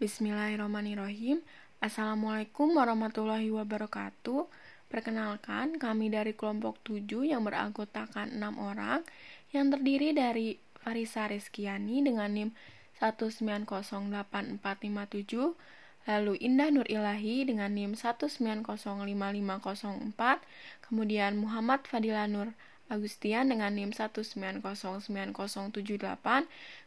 Bismillahirrahmanirrahim. Assalamualaikum warahmatullahi wabarakatuh. Perkenalkan, kami dari kelompok 7 yang beranggotakan 6 orang yang terdiri dari Farisa Rizkiani dengan NIM 1908457, lalu Indah Nur Ilahi dengan NIM 1905504, kemudian Muhammad Fadila Nur Agustian dengan NIM 1909078,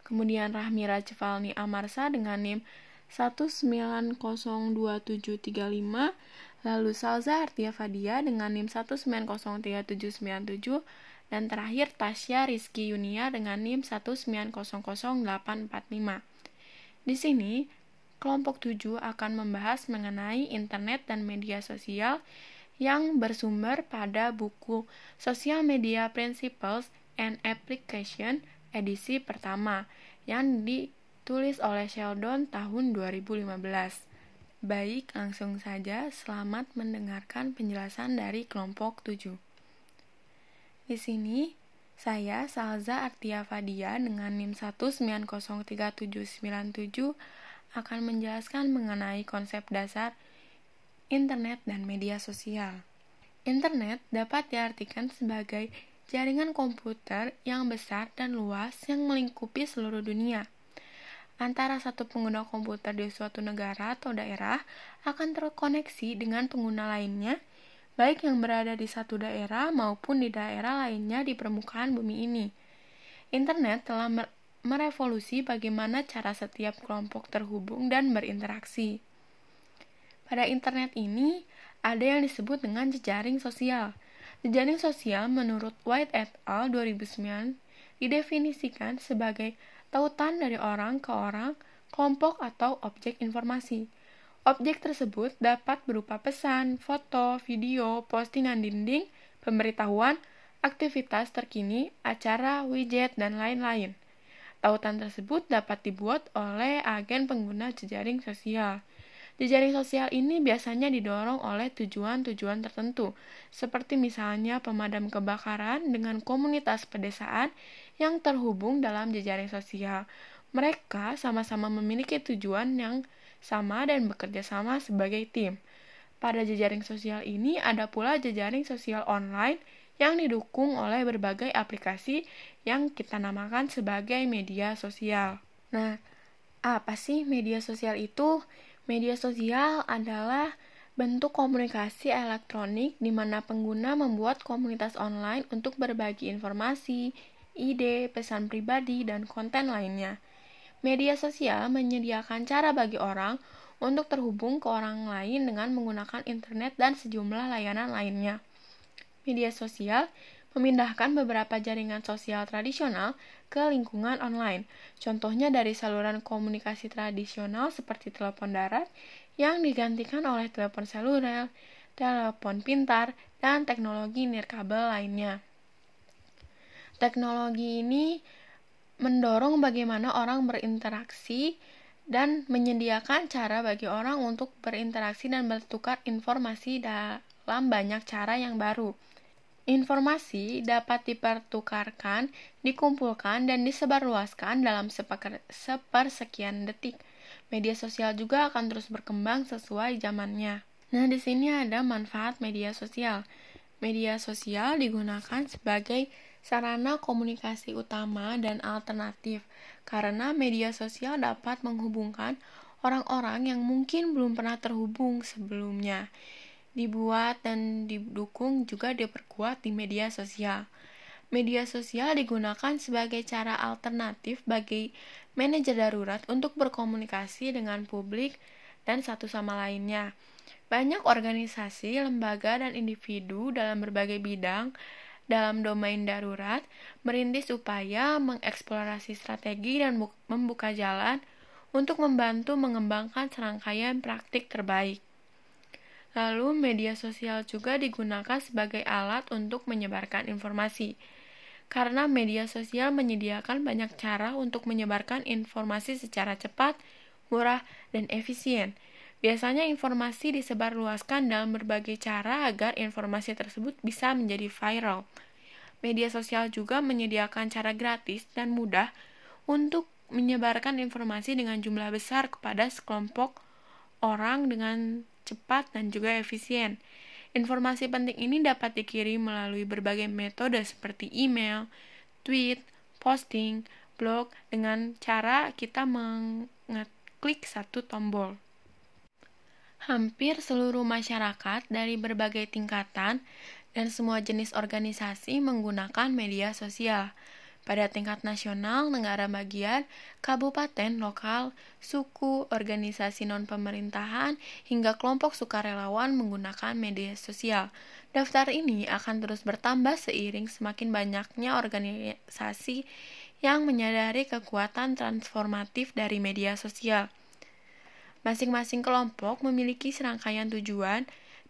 kemudian Rahmi Rajfalni Amarsa dengan NIM 1902735, lalu Salza Artia Fadia dengan NIM 1903797, dan terakhir Tasya Rizky Yunia dengan NIM 1900845. Di sini, kelompok 7 akan membahas mengenai internet dan media sosial yang bersumber pada buku Social Media Principles and Application edisi pertama yang di Tulis oleh Sheldon tahun 2015. Baik, langsung saja selamat mendengarkan penjelasan dari kelompok 7. Di sini, saya Salza Artia Fadia dengan NIM 1903797 akan menjelaskan mengenai konsep dasar internet dan media sosial. Internet dapat diartikan sebagai jaringan komputer yang besar dan luas yang melingkupi seluruh dunia antara satu pengguna komputer di suatu negara atau daerah akan terkoneksi dengan pengguna lainnya, baik yang berada di satu daerah maupun di daerah lainnya di permukaan bumi ini. Internet telah merevolusi bagaimana cara setiap kelompok terhubung dan berinteraksi. Pada internet ini, ada yang disebut dengan jejaring sosial. Jejaring sosial menurut White et al. 2009 didefinisikan sebagai tautan dari orang ke orang, kelompok atau objek informasi. Objek tersebut dapat berupa pesan, foto, video, postingan dinding, pemberitahuan, aktivitas terkini, acara, widget, dan lain-lain. Tautan tersebut dapat dibuat oleh agen pengguna jejaring sosial. Jejaring sosial ini biasanya didorong oleh tujuan-tujuan tertentu, seperti misalnya pemadam kebakaran dengan komunitas pedesaan yang terhubung dalam jejaring sosial. Mereka sama-sama memiliki tujuan yang sama dan bekerja sama sebagai tim. Pada jejaring sosial ini ada pula jejaring sosial online yang didukung oleh berbagai aplikasi yang kita namakan sebagai media sosial. Nah, apa sih media sosial itu? Media sosial adalah bentuk komunikasi elektronik di mana pengguna membuat komunitas online untuk berbagi informasi, ide, pesan pribadi, dan konten lainnya. Media sosial menyediakan cara bagi orang untuk terhubung ke orang lain dengan menggunakan internet dan sejumlah layanan lainnya. Media sosial memindahkan beberapa jaringan sosial tradisional ke lingkungan online. Contohnya dari saluran komunikasi tradisional seperti telepon darat yang digantikan oleh telepon seluler, telepon pintar, dan teknologi nirkabel lainnya. Teknologi ini mendorong bagaimana orang berinteraksi dan menyediakan cara bagi orang untuk berinteraksi dan bertukar informasi dalam banyak cara yang baru. Informasi dapat dipertukarkan, dikumpulkan, dan disebarluaskan dalam sepersekian detik. Media sosial juga akan terus berkembang sesuai zamannya. Nah, di sini ada manfaat media sosial. Media sosial digunakan sebagai sarana komunikasi utama dan alternatif, karena media sosial dapat menghubungkan orang-orang yang mungkin belum pernah terhubung sebelumnya. Dibuat dan didukung juga diperkuat di media sosial. Media sosial digunakan sebagai cara alternatif bagi manajer darurat untuk berkomunikasi dengan publik dan satu sama lainnya. Banyak organisasi, lembaga, dan individu dalam berbagai bidang dalam domain darurat, merintis upaya mengeksplorasi strategi dan membuka jalan untuk membantu mengembangkan serangkaian praktik terbaik. Lalu, media sosial juga digunakan sebagai alat untuk menyebarkan informasi. Karena media sosial menyediakan banyak cara untuk menyebarkan informasi secara cepat, murah, dan efisien. Biasanya informasi disebarluaskan dalam berbagai cara agar informasi tersebut bisa menjadi viral. Media sosial juga menyediakan cara gratis dan mudah untuk menyebarkan informasi dengan jumlah besar kepada sekelompok orang dengan cepat dan juga efisien. Informasi penting ini dapat dikirim melalui berbagai metode seperti email, tweet, posting, blog dengan cara kita mengeklik satu tombol. Hampir seluruh masyarakat dari berbagai tingkatan dan semua jenis organisasi menggunakan media sosial pada tingkat nasional, negara bagian, kabupaten, lokal, suku, organisasi non-pemerintahan, hingga kelompok sukarelawan menggunakan media sosial. Daftar ini akan terus bertambah seiring semakin banyaknya organisasi yang menyadari kekuatan transformatif dari media sosial. Masing-masing kelompok memiliki serangkaian tujuan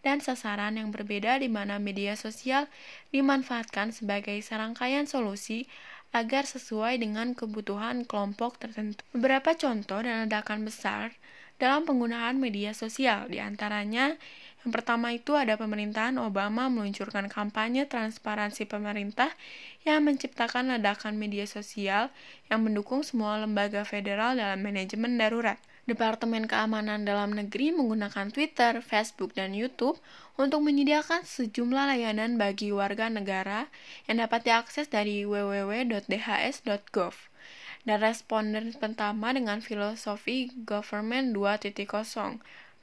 dan sasaran yang berbeda di mana media sosial dimanfaatkan sebagai serangkaian solusi agar sesuai dengan kebutuhan kelompok tertentu. Beberapa contoh dan ledakan besar dalam penggunaan media sosial, di antaranya yang pertama itu ada pemerintahan Obama meluncurkan kampanye transparansi pemerintah yang menciptakan ledakan media sosial yang mendukung semua lembaga federal dalam manajemen darurat. Departemen Keamanan Dalam Negeri menggunakan Twitter, Facebook, dan YouTube untuk menyediakan sejumlah layanan bagi warga negara yang dapat diakses dari www.dhs.gov. Dan responden pertama dengan filosofi Government 2.0.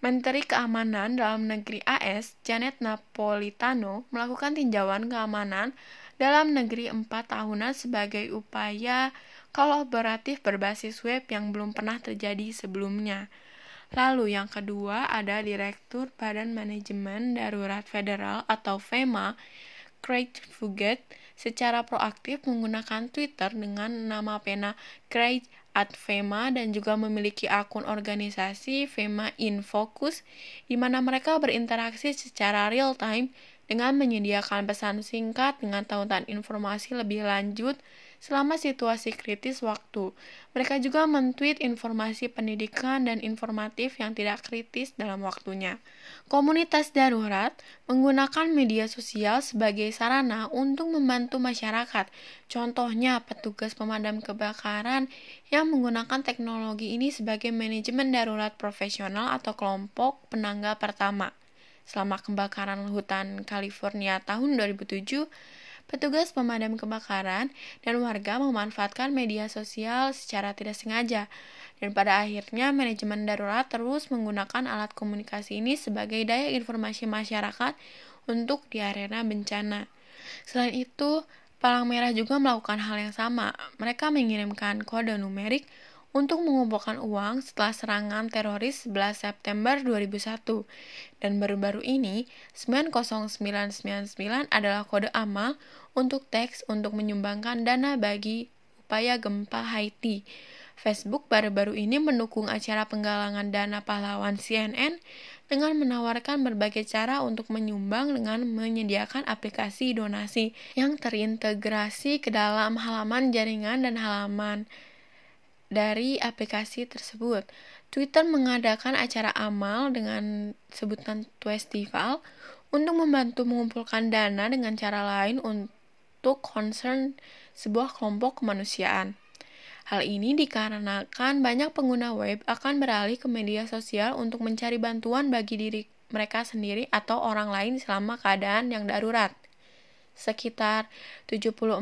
Menteri Keamanan Dalam Negeri AS, Janet Napolitano, melakukan tinjauan keamanan dalam negeri empat tahunan sebagai upaya kolaboratif berbasis web yang belum pernah terjadi sebelumnya. Lalu yang kedua ada Direktur Badan Manajemen Darurat Federal atau FEMA, Craig Fugate, secara proaktif menggunakan Twitter dengan nama pena Craig at FEMA dan juga memiliki akun organisasi FEMA in Focus di mana mereka berinteraksi secara real time dengan menyediakan pesan singkat dengan tautan informasi lebih lanjut selama situasi kritis waktu. Mereka juga mentweet informasi pendidikan dan informatif yang tidak kritis dalam waktunya. Komunitas darurat menggunakan media sosial sebagai sarana untuk membantu masyarakat. Contohnya, petugas pemadam kebakaran yang menggunakan teknologi ini sebagai manajemen darurat profesional atau kelompok penangga pertama. Selama kebakaran hutan California tahun 2007, petugas pemadam kebakaran dan warga memanfaatkan media sosial secara tidak sengaja. Dan pada akhirnya manajemen darurat terus menggunakan alat komunikasi ini sebagai daya informasi masyarakat untuk di arena bencana. Selain itu, Palang Merah juga melakukan hal yang sama. Mereka mengirimkan kode numerik untuk mengumpulkan uang setelah serangan teroris 11 September 2001. Dan baru-baru ini, 90999 adalah kode amal untuk teks untuk menyumbangkan dana bagi upaya gempa Haiti. Facebook baru-baru ini mendukung acara penggalangan dana pahlawan CNN dengan menawarkan berbagai cara untuk menyumbang dengan menyediakan aplikasi donasi yang terintegrasi ke dalam halaman jaringan dan halaman dari aplikasi tersebut. Twitter mengadakan acara amal dengan sebutan Twestival untuk membantu mengumpulkan dana dengan cara lain untuk concern sebuah kelompok kemanusiaan. Hal ini dikarenakan banyak pengguna web akan beralih ke media sosial untuk mencari bantuan bagi diri mereka sendiri atau orang lain selama keadaan yang darurat. Sekitar 74%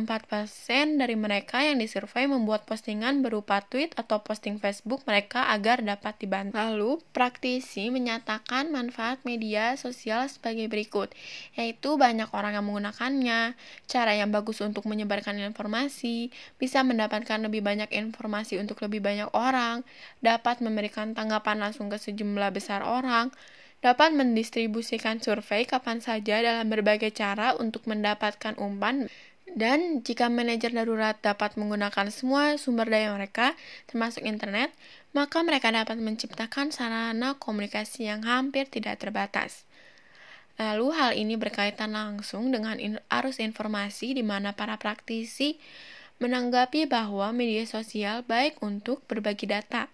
dari mereka yang disurvei membuat postingan berupa tweet atau posting Facebook mereka agar dapat dibantu. Lalu, praktisi menyatakan manfaat media sosial sebagai berikut, yaitu banyak orang yang menggunakannya, cara yang bagus untuk menyebarkan informasi, bisa mendapatkan lebih banyak informasi untuk lebih banyak orang, dapat memberikan tanggapan langsung ke sejumlah besar orang, dapat mendistribusikan survei kapan saja dalam berbagai cara untuk mendapatkan umpan dan jika manajer darurat dapat menggunakan semua sumber daya mereka, termasuk internet, maka mereka dapat menciptakan sarana komunikasi yang hampir tidak terbatas. Lalu hal ini berkaitan langsung dengan arus informasi di mana para praktisi menanggapi bahwa media sosial baik untuk berbagi data,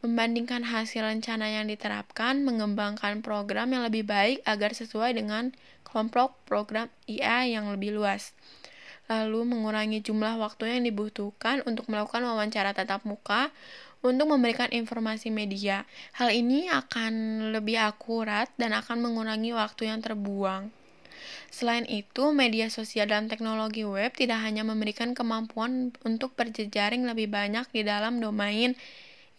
membandingkan hasil rencana yang diterapkan, mengembangkan program yang lebih baik agar sesuai dengan kelompok program IA yang lebih luas. lalu mengurangi jumlah waktu yang dibutuhkan untuk melakukan wawancara tatap muka untuk memberikan informasi media. Hal ini akan lebih akurat dan akan mengurangi waktu yang terbuang. Selain itu, media sosial dan teknologi web tidak hanya memberikan kemampuan untuk berjejaring lebih banyak di dalam domain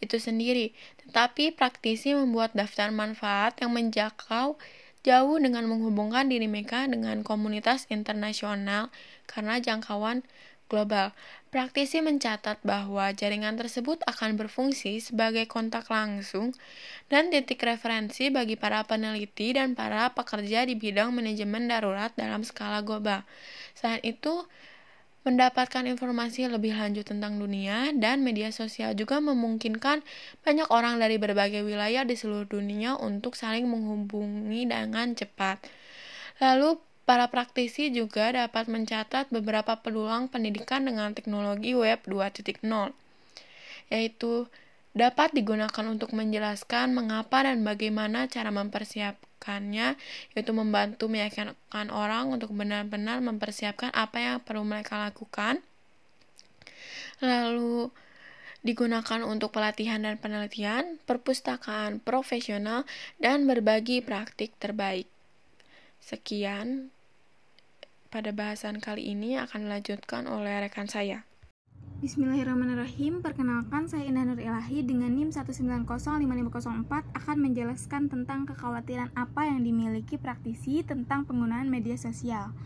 itu sendiri, tetapi praktisi membuat daftar manfaat yang menjangkau jauh dengan menghubungkan diri mereka dengan komunitas internasional karena jangkauan global. Praktisi mencatat bahwa jaringan tersebut akan berfungsi sebagai kontak langsung dan titik referensi bagi para peneliti dan para pekerja di bidang manajemen darurat dalam skala global. Selain itu, mendapatkan informasi lebih lanjut tentang dunia dan media sosial juga memungkinkan banyak orang dari berbagai wilayah di seluruh dunia untuk saling menghubungi dengan cepat. Lalu Para praktisi juga dapat mencatat beberapa peluang pendidikan dengan teknologi web 2.0, yaitu dapat digunakan untuk menjelaskan mengapa dan bagaimana cara mempersiapkannya, yaitu membantu meyakinkan orang untuk benar-benar mempersiapkan apa yang perlu mereka lakukan. Lalu digunakan untuk pelatihan dan penelitian, perpustakaan profesional, dan berbagi praktik terbaik. Sekian pada bahasan kali ini akan dilanjutkan oleh rekan saya. Bismillahirrahmanirrahim. Perkenalkan saya Indah Nur Ilahi dengan NIM 1905504 akan menjelaskan tentang kekhawatiran apa yang dimiliki praktisi tentang penggunaan media sosial.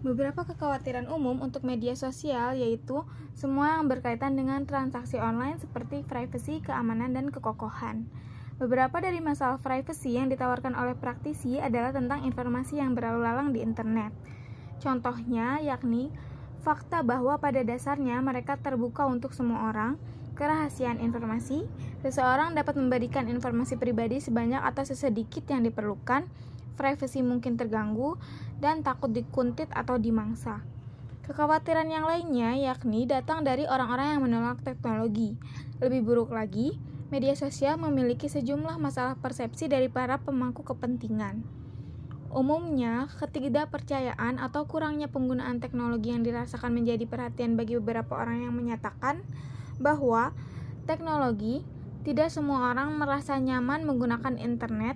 Beberapa kekhawatiran umum untuk media sosial yaitu semua yang berkaitan dengan transaksi online seperti privacy, keamanan, dan kekokohan. Beberapa dari masalah privacy yang ditawarkan oleh praktisi adalah tentang informasi yang berlalu lalang di internet Contohnya yakni fakta bahwa pada dasarnya mereka terbuka untuk semua orang, kerahasiaan informasi, seseorang dapat memberikan informasi pribadi sebanyak atau sesedikit yang diperlukan, privasi mungkin terganggu, dan takut dikuntit atau dimangsa. Kekhawatiran yang lainnya yakni datang dari orang-orang yang menolak teknologi. Lebih buruk lagi, media sosial memiliki sejumlah masalah persepsi dari para pemangku kepentingan. Umumnya, ketidakpercayaan atau kurangnya penggunaan teknologi yang dirasakan menjadi perhatian bagi beberapa orang yang menyatakan bahwa teknologi tidak semua orang merasa nyaman menggunakan internet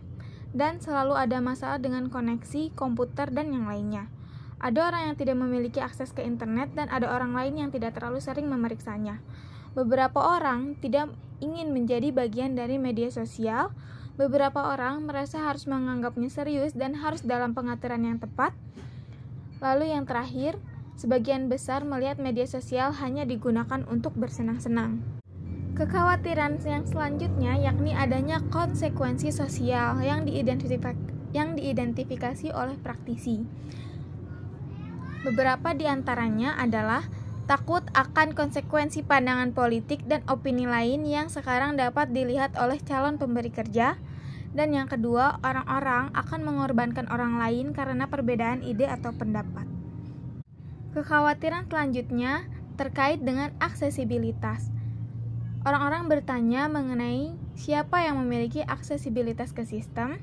dan selalu ada masalah dengan koneksi, komputer, dan yang lainnya. Ada orang yang tidak memiliki akses ke internet dan ada orang lain yang tidak terlalu sering memeriksanya. Beberapa orang tidak ingin menjadi bagian dari media sosial Beberapa orang merasa harus menganggapnya serius dan harus dalam pengaturan yang tepat. Lalu yang terakhir, sebagian besar melihat media sosial hanya digunakan untuk bersenang-senang. Kekhawatiran yang selanjutnya yakni adanya konsekuensi sosial yang diidentifikasi, yang diidentifikasi oleh praktisi. Beberapa di antaranya adalah takut akan konsekuensi pandangan politik dan opini lain yang sekarang dapat dilihat oleh calon pemberi kerja, dan yang kedua, orang-orang akan mengorbankan orang lain karena perbedaan ide atau pendapat. Kekhawatiran selanjutnya terkait dengan aksesibilitas. Orang-orang bertanya mengenai siapa yang memiliki aksesibilitas ke sistem.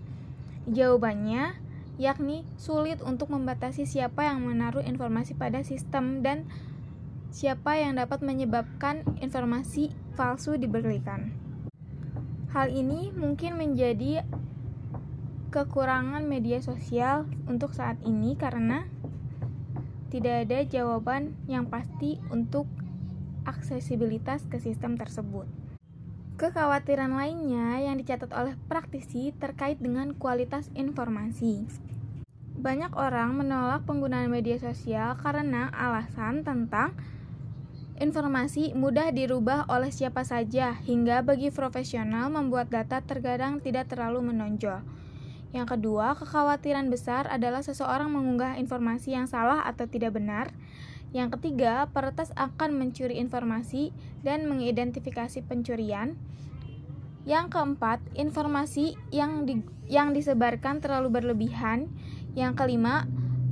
Jawabannya yakni sulit untuk membatasi siapa yang menaruh informasi pada sistem dan siapa yang dapat menyebabkan informasi palsu diberikan. Hal ini mungkin menjadi kekurangan media sosial untuk saat ini karena tidak ada jawaban yang pasti untuk aksesibilitas ke sistem tersebut. Kekhawatiran lainnya yang dicatat oleh praktisi terkait dengan kualitas informasi. Banyak orang menolak penggunaan media sosial karena alasan tentang Informasi mudah dirubah oleh siapa saja, hingga bagi profesional membuat data terkadang tidak terlalu menonjol. Yang kedua, kekhawatiran besar adalah seseorang mengunggah informasi yang salah atau tidak benar. Yang ketiga, peretas akan mencuri informasi dan mengidentifikasi pencurian. Yang keempat, informasi yang di, yang disebarkan terlalu berlebihan. Yang kelima,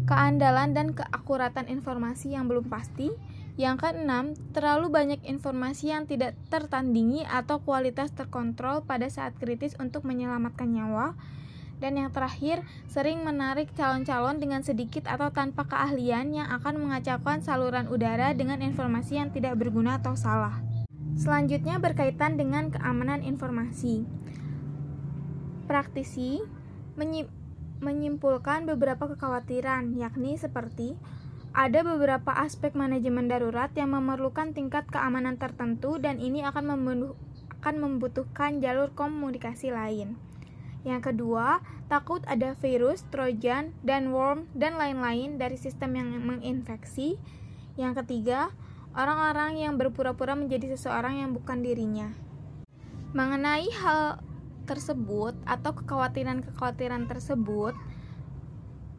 keandalan dan keakuratan informasi yang belum pasti. Yang keenam, terlalu banyak informasi yang tidak tertandingi atau kualitas terkontrol pada saat kritis untuk menyelamatkan nyawa. Dan yang terakhir, sering menarik calon-calon dengan sedikit atau tanpa keahlian yang akan mengacaukan saluran udara dengan informasi yang tidak berguna atau salah. Selanjutnya berkaitan dengan keamanan informasi. Praktisi menyimpulkan beberapa kekhawatiran, yakni seperti ada beberapa aspek manajemen darurat yang memerlukan tingkat keamanan tertentu dan ini akan, akan membutuhkan jalur komunikasi lain. Yang kedua, takut ada virus, trojan, dan worm, dan lain-lain dari sistem yang menginfeksi. Yang ketiga, orang-orang yang berpura-pura menjadi seseorang yang bukan dirinya. Mengenai hal tersebut atau kekhawatiran-kekhawatiran tersebut,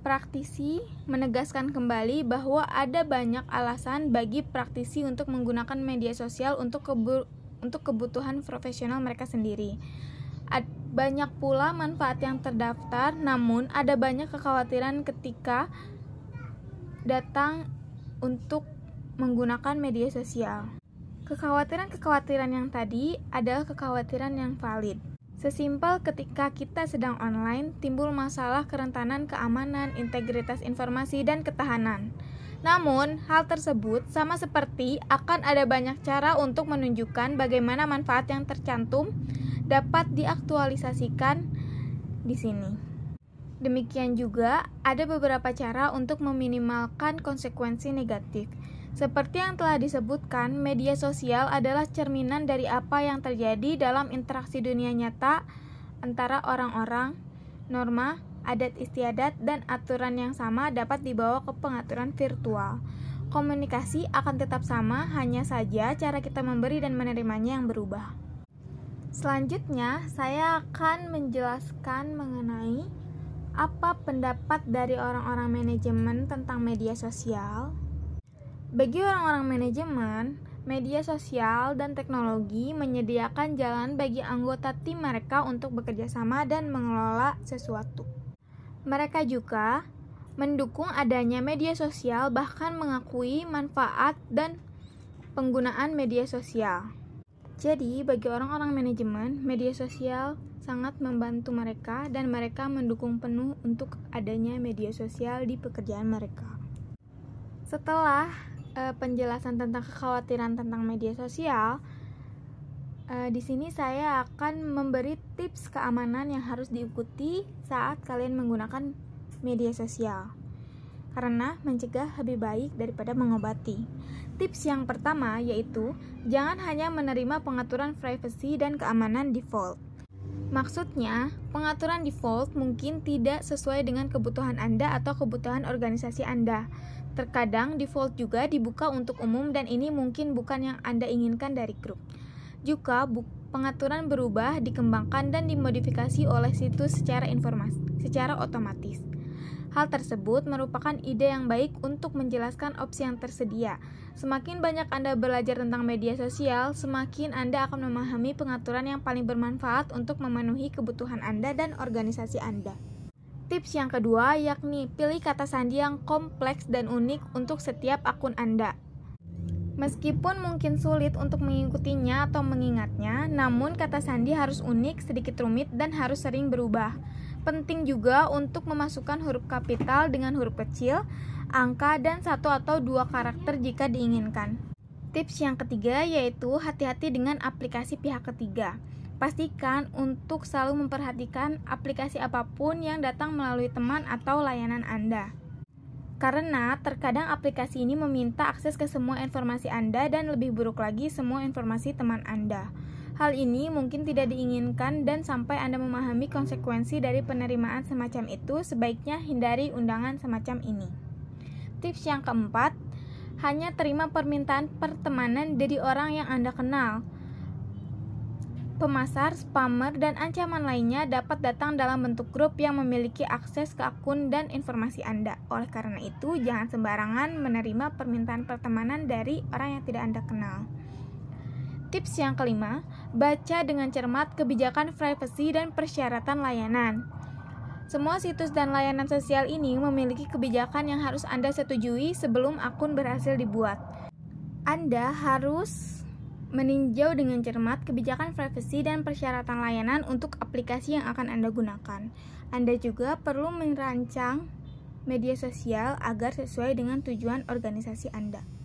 praktisi menegaskan kembali bahwa ada banyak alasan bagi praktisi untuk menggunakan media sosial untuk untuk kebutuhan profesional mereka sendiri. Ad banyak pula manfaat yang terdaftar, namun ada banyak kekhawatiran ketika datang untuk menggunakan media sosial. Kekhawatiran-kekhawatiran yang tadi adalah kekhawatiran yang valid. Sesimpel ketika kita sedang online, timbul masalah kerentanan keamanan, integritas informasi, dan ketahanan. Namun, hal tersebut sama seperti akan ada banyak cara untuk menunjukkan bagaimana manfaat yang tercantum dapat diaktualisasikan di sini. Demikian juga, ada beberapa cara untuk meminimalkan konsekuensi negatif. Seperti yang telah disebutkan, media sosial adalah cerminan dari apa yang terjadi dalam interaksi dunia nyata antara orang-orang, norma, adat istiadat, dan aturan yang sama dapat dibawa ke pengaturan virtual. Komunikasi akan tetap sama, hanya saja cara kita memberi dan menerimanya yang berubah. Selanjutnya, saya akan menjelaskan mengenai apa pendapat dari orang-orang manajemen tentang media sosial. Bagi orang-orang manajemen, media sosial dan teknologi menyediakan jalan bagi anggota tim mereka untuk bekerja sama dan mengelola sesuatu. Mereka juga mendukung adanya media sosial, bahkan mengakui manfaat dan penggunaan media sosial. Jadi, bagi orang-orang manajemen, media sosial sangat membantu mereka dan mereka mendukung penuh untuk adanya media sosial di pekerjaan mereka. Setelah uh, penjelasan tentang kekhawatiran tentang media sosial, uh, di sini saya akan memberi tips keamanan yang harus diikuti saat kalian menggunakan media sosial. Karena mencegah lebih baik daripada mengobati. Tips yang pertama yaitu jangan hanya menerima pengaturan privacy dan keamanan default. Maksudnya, pengaturan default mungkin tidak sesuai dengan kebutuhan Anda atau kebutuhan organisasi Anda. Terkadang default juga dibuka untuk umum dan ini mungkin bukan yang Anda inginkan dari grup. Juga pengaturan berubah, dikembangkan dan dimodifikasi oleh situs secara informasi, secara otomatis. Hal tersebut merupakan ide yang baik untuk menjelaskan opsi yang tersedia. Semakin banyak Anda belajar tentang media sosial, semakin Anda akan memahami pengaturan yang paling bermanfaat untuk memenuhi kebutuhan Anda dan organisasi Anda. Tips yang kedua yakni pilih kata sandi yang kompleks dan unik untuk setiap akun Anda. Meskipun mungkin sulit untuk mengikutinya atau mengingatnya, namun kata sandi harus unik, sedikit rumit, dan harus sering berubah. Penting juga untuk memasukkan huruf kapital dengan huruf kecil, angka, dan satu atau dua karakter jika diinginkan. Tips yang ketiga yaitu hati-hati dengan aplikasi pihak ketiga. Pastikan untuk selalu memperhatikan aplikasi apa pun yang datang melalui teman atau layanan Anda. Karena terkadang aplikasi ini meminta akses ke semua informasi Anda dan lebih buruk lagi semua informasi teman Anda. Hal ini mungkin tidak diinginkan dan sampai Anda memahami konsekuensi dari penerimaan semacam itu, sebaiknya hindari undangan semacam ini. Tips yang keempat, hanya terima permintaan pertemanan dari orang yang Anda kenal. Pemasar, spammer, dan ancaman lainnya dapat datang dalam bentuk grup yang memiliki akses ke akun dan informasi Anda. Oleh karena itu, jangan sembarangan menerima permintaan pertemanan dari orang yang tidak Anda kenal. Tips yang kelima, baca dengan cermat kebijakan privacy dan persyaratan layanan. Semua situs dan layanan sosial ini memiliki kebijakan yang harus Anda setujui sebelum akun berhasil dibuat. Anda harus meninjau dengan cermat kebijakan privasi dan persyaratan layanan untuk aplikasi yang akan Anda gunakan. Anda juga perlu merancang media sosial agar sesuai dengan tujuan organisasi Anda.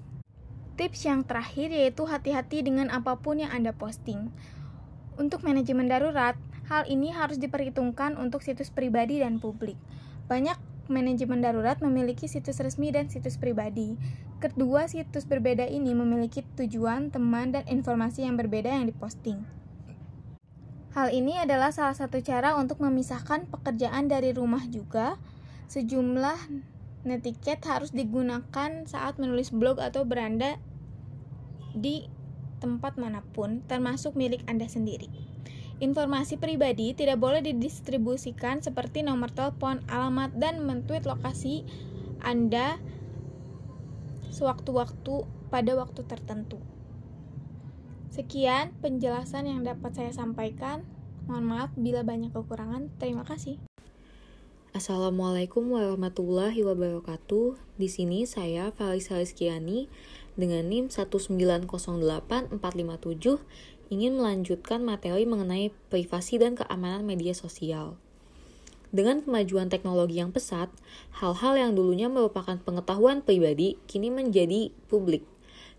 Tips yang terakhir yaitu hati-hati dengan apa pun yang Anda posting. Untuk manajemen darurat, hal ini harus diperhitungkan untuk situs pribadi dan publik. Banyak manajemen darurat memiliki situs resmi dan situs pribadi. Kedua situs berbeda ini memiliki tujuan, teman, dan informasi yang berbeda yang diposting. Hal ini adalah salah satu cara untuk memisahkan pekerjaan dari rumah juga. Sejumlah netiquette harus digunakan saat menulis blog atau beranda di tempat mana pun, termasuk milik Anda sendiri. Informasi pribadi tidak boleh didistribusikan seperti nomor telepon, alamat, dan mentweet lokasi Anda sewaktu-waktu pada waktu tertentu. Sekian penjelasan yang dapat saya sampaikan. Mohon maaf bila banyak kekurangan. Terima kasih. Assalamualaikum warahmatullahi wabarakatuh. Di sini saya Falisa Rizkiani dengan NIM 1908457 ingin melanjutkan materi mengenai privasi dan keamanan media sosial. Dengan kemajuan teknologi yang pesat, hal-hal yang dulunya merupakan pengetahuan pribadi kini menjadi publik.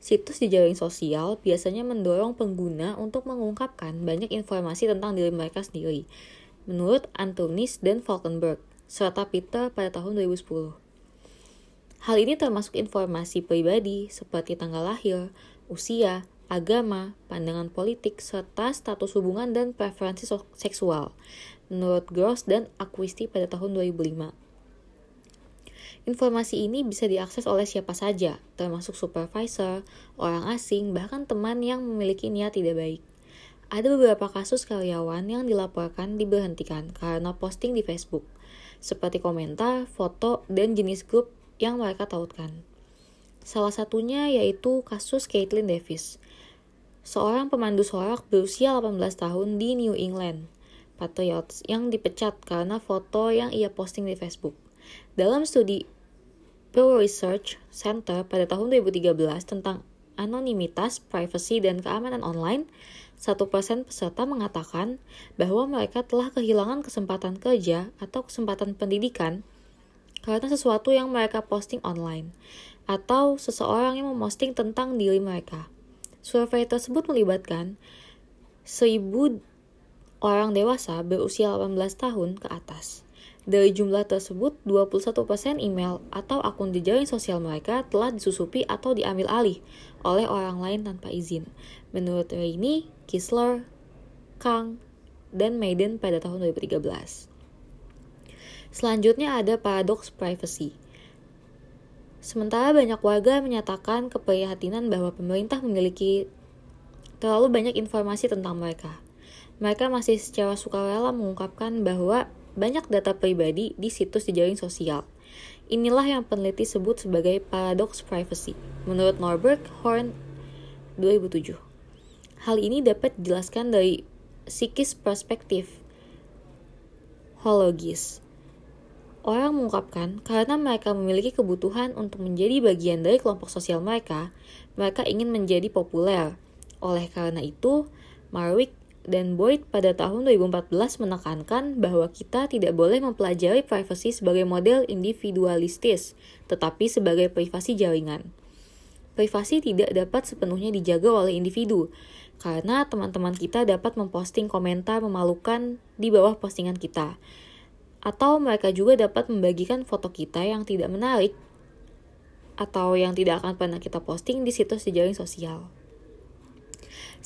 Situs di jaring sosial biasanya mendorong pengguna untuk mengungkapkan banyak informasi tentang diri mereka sendiri, menurut Antonis dan Falkenberg serta Peter pada tahun 2010. Hal ini termasuk informasi pribadi seperti tanggal lahir, usia, agama, pandangan politik, serta status hubungan dan preferensi seksual, menurut Gross dan Acquisti pada tahun 2005. Informasi ini bisa diakses oleh siapa saja, termasuk supervisor, orang asing, bahkan teman yang memiliki niat tidak baik. Ada beberapa kasus karyawan yang dilaporkan diberhentikan karena posting di Facebook seperti komentar, foto, dan jenis grup yang mereka tautkan. Salah satunya yaitu kasus Caitlin Davis, seorang pemandu sorak berusia 18 tahun di New England, Patriots, yang dipecat karena foto yang ia posting di Facebook. Dalam studi Pew Research Center pada tahun 2013 tentang anonimitas, privacy, dan keamanan online, satu persen peserta mengatakan bahwa mereka telah kehilangan kesempatan kerja atau kesempatan pendidikan karena sesuatu yang mereka posting online atau seseorang yang memposting tentang diri mereka. Survei tersebut melibatkan 1000 orang dewasa berusia 18 tahun ke atas. Dari jumlah tersebut, 21% email atau akun di jaring sosial mereka telah disusupi atau diambil alih oleh orang lain tanpa izin. Menurut Rainy, Kisler, Kang, dan Maiden pada tahun 2013. Selanjutnya ada paradoks privacy. Sementara banyak warga menyatakan keprihatinan bahwa pemerintah memiliki terlalu banyak informasi tentang mereka. Mereka masih secara sukarela mengungkapkan bahwa banyak data pribadi di situs di jaring sosial. Inilah yang peneliti sebut sebagai paradox privacy, menurut Norbert Horn 2007. Hal ini dapat dijelaskan dari psikis perspektif hologis. Orang mengungkapkan karena mereka memiliki kebutuhan untuk menjadi bagian dari kelompok sosial mereka, mereka ingin menjadi populer. Oleh karena itu, Marwick dan Boyd pada tahun 2014 menekankan bahwa kita tidak boleh mempelajari privasi sebagai model individualistis, tetapi sebagai privasi jaringan. Privasi tidak dapat sepenuhnya dijaga oleh individu, karena teman-teman kita dapat memposting komentar memalukan di bawah postingan kita. Atau mereka juga dapat membagikan foto kita yang tidak menarik atau yang tidak akan pernah kita posting di situs di jaring sosial.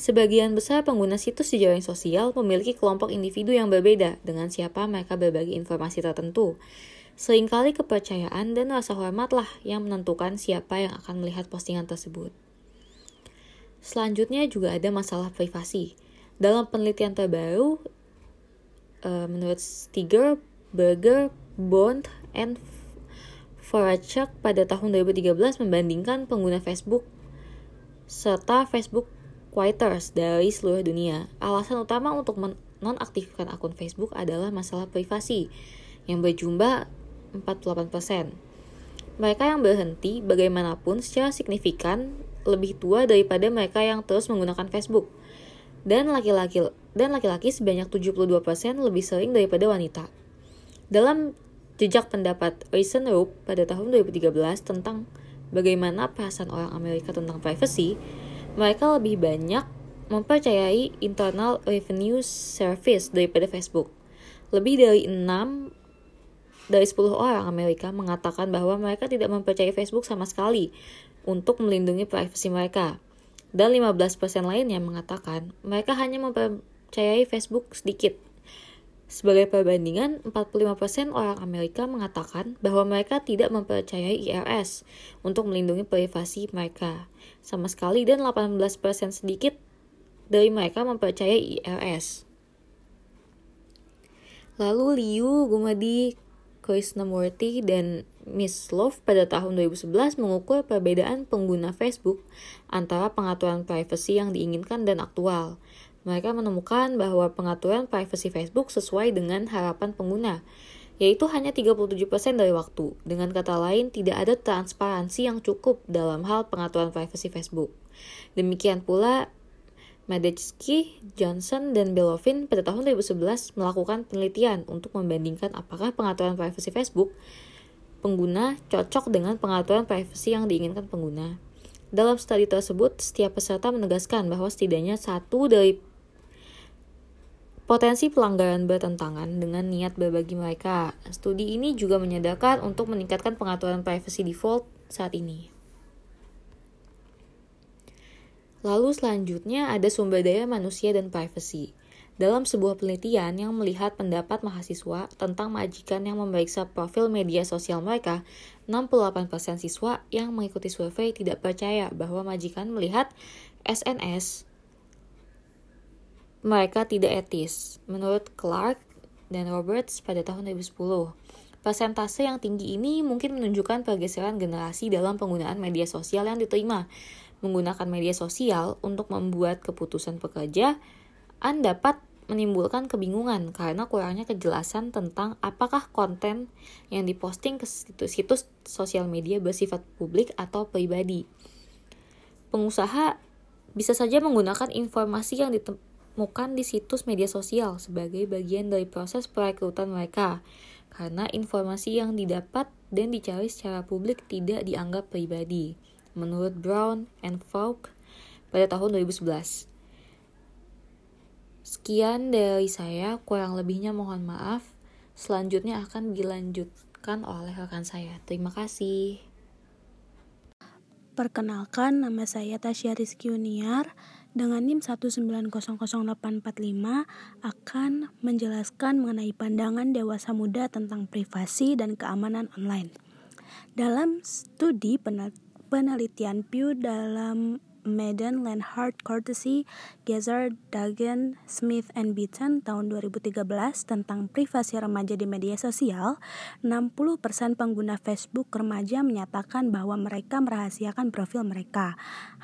Sebagian besar pengguna situs di jaring sosial memiliki kelompok individu yang berbeda dengan siapa mereka berbagi informasi tertentu. Seringkali kepercayaan dan rasa hormatlah yang menentukan siapa yang akan melihat postingan tersebut. Selanjutnya juga ada masalah privasi. Dalam penelitian terbaru, uh, menurut Stiger, Berger, Bond, and Voracek pada tahun 2013 membandingkan pengguna Facebook serta Facebook Quitters dari seluruh dunia. Alasan utama untuk menonaktifkan akun Facebook adalah masalah privasi yang berjumlah 48%. Mereka yang berhenti bagaimanapun secara signifikan lebih tua daripada mereka yang terus menggunakan Facebook. Dan laki-laki dan laki-laki sebanyak 72% lebih sering daripada wanita. Dalam jejak pendapat Reason Rope pada tahun 2013 tentang bagaimana perasaan orang Amerika tentang privacy, mereka lebih banyak mempercayai Internal Revenue Service daripada Facebook. Lebih dari 6 dari 10 orang Amerika mengatakan bahwa mereka tidak mempercayai Facebook sama sekali untuk melindungi privasi mereka. Dan 15% lainnya mengatakan mereka hanya mempercayai Facebook sedikit. Sebagai perbandingan, 45% orang Amerika mengatakan bahwa mereka tidak mempercayai IRS untuk melindungi privasi mereka sama sekali dan 18% sedikit dari mereka mempercayai IRS. Lalu Liu Gumadi Krishnamurti dan Miss Love pada tahun 2011 mengukur perbedaan pengguna Facebook antara pengaturan privasi yang diinginkan dan aktual. Mereka menemukan bahwa pengaturan privasi Facebook sesuai dengan harapan pengguna, yaitu hanya 37% dari waktu. Dengan kata lain, tidak ada transparansi yang cukup dalam hal pengaturan privasi Facebook. Demikian pula Madetsky, Johnson, dan Belovin pada tahun 2011 melakukan penelitian untuk membandingkan apakah pengaturan privasi Facebook pengguna cocok dengan pengaturan privasi yang diinginkan pengguna. Dalam studi tersebut, setiap peserta menegaskan bahwa setidaknya satu dari potensi pelanggaran bertentangan dengan niat berbagi mereka. Studi ini juga menyadarkan untuk meningkatkan pengaturan privasi default saat ini. Lalu selanjutnya ada sumber daya manusia dan privacy. Dalam sebuah penelitian yang melihat pendapat mahasiswa tentang majikan yang memeriksa profil media sosial mereka, 68% siswa yang mengikuti survei tidak percaya bahwa majikan melihat SNS mereka tidak etis. Menurut Clark dan Roberts pada tahun 2010, persentase yang tinggi ini mungkin menunjukkan pergeseran generasi dalam penggunaan media sosial yang diterima menggunakan media sosial untuk membuat keputusan pekerjaan dapat menimbulkan kebingungan karena kurangnya kejelasan tentang apakah konten yang diposting ke situs-situs sosial media bersifat publik atau pribadi. Pengusaha bisa saja menggunakan informasi yang ditemukan di situs media sosial sebagai bagian dari proses perekrutan mereka, karena informasi yang didapat dan dicari secara publik tidak dianggap pribadi menurut Brown and Falk pada tahun 2011. Sekian dari saya, kurang lebihnya mohon maaf. Selanjutnya akan dilanjutkan oleh rekan saya. Terima kasih. Perkenalkan, nama saya Tasya Rizky Uniar dengan NIM 1900845 akan menjelaskan mengenai pandangan dewasa muda tentang privasi dan keamanan online. Dalam studi penelitian Pew dalam Madden Lenhart Courtesy Gezer Dagen Smith and Beaton tahun 2013 tentang privasi remaja di media sosial, 60% pengguna Facebook remaja menyatakan bahwa mereka merahasiakan profil mereka.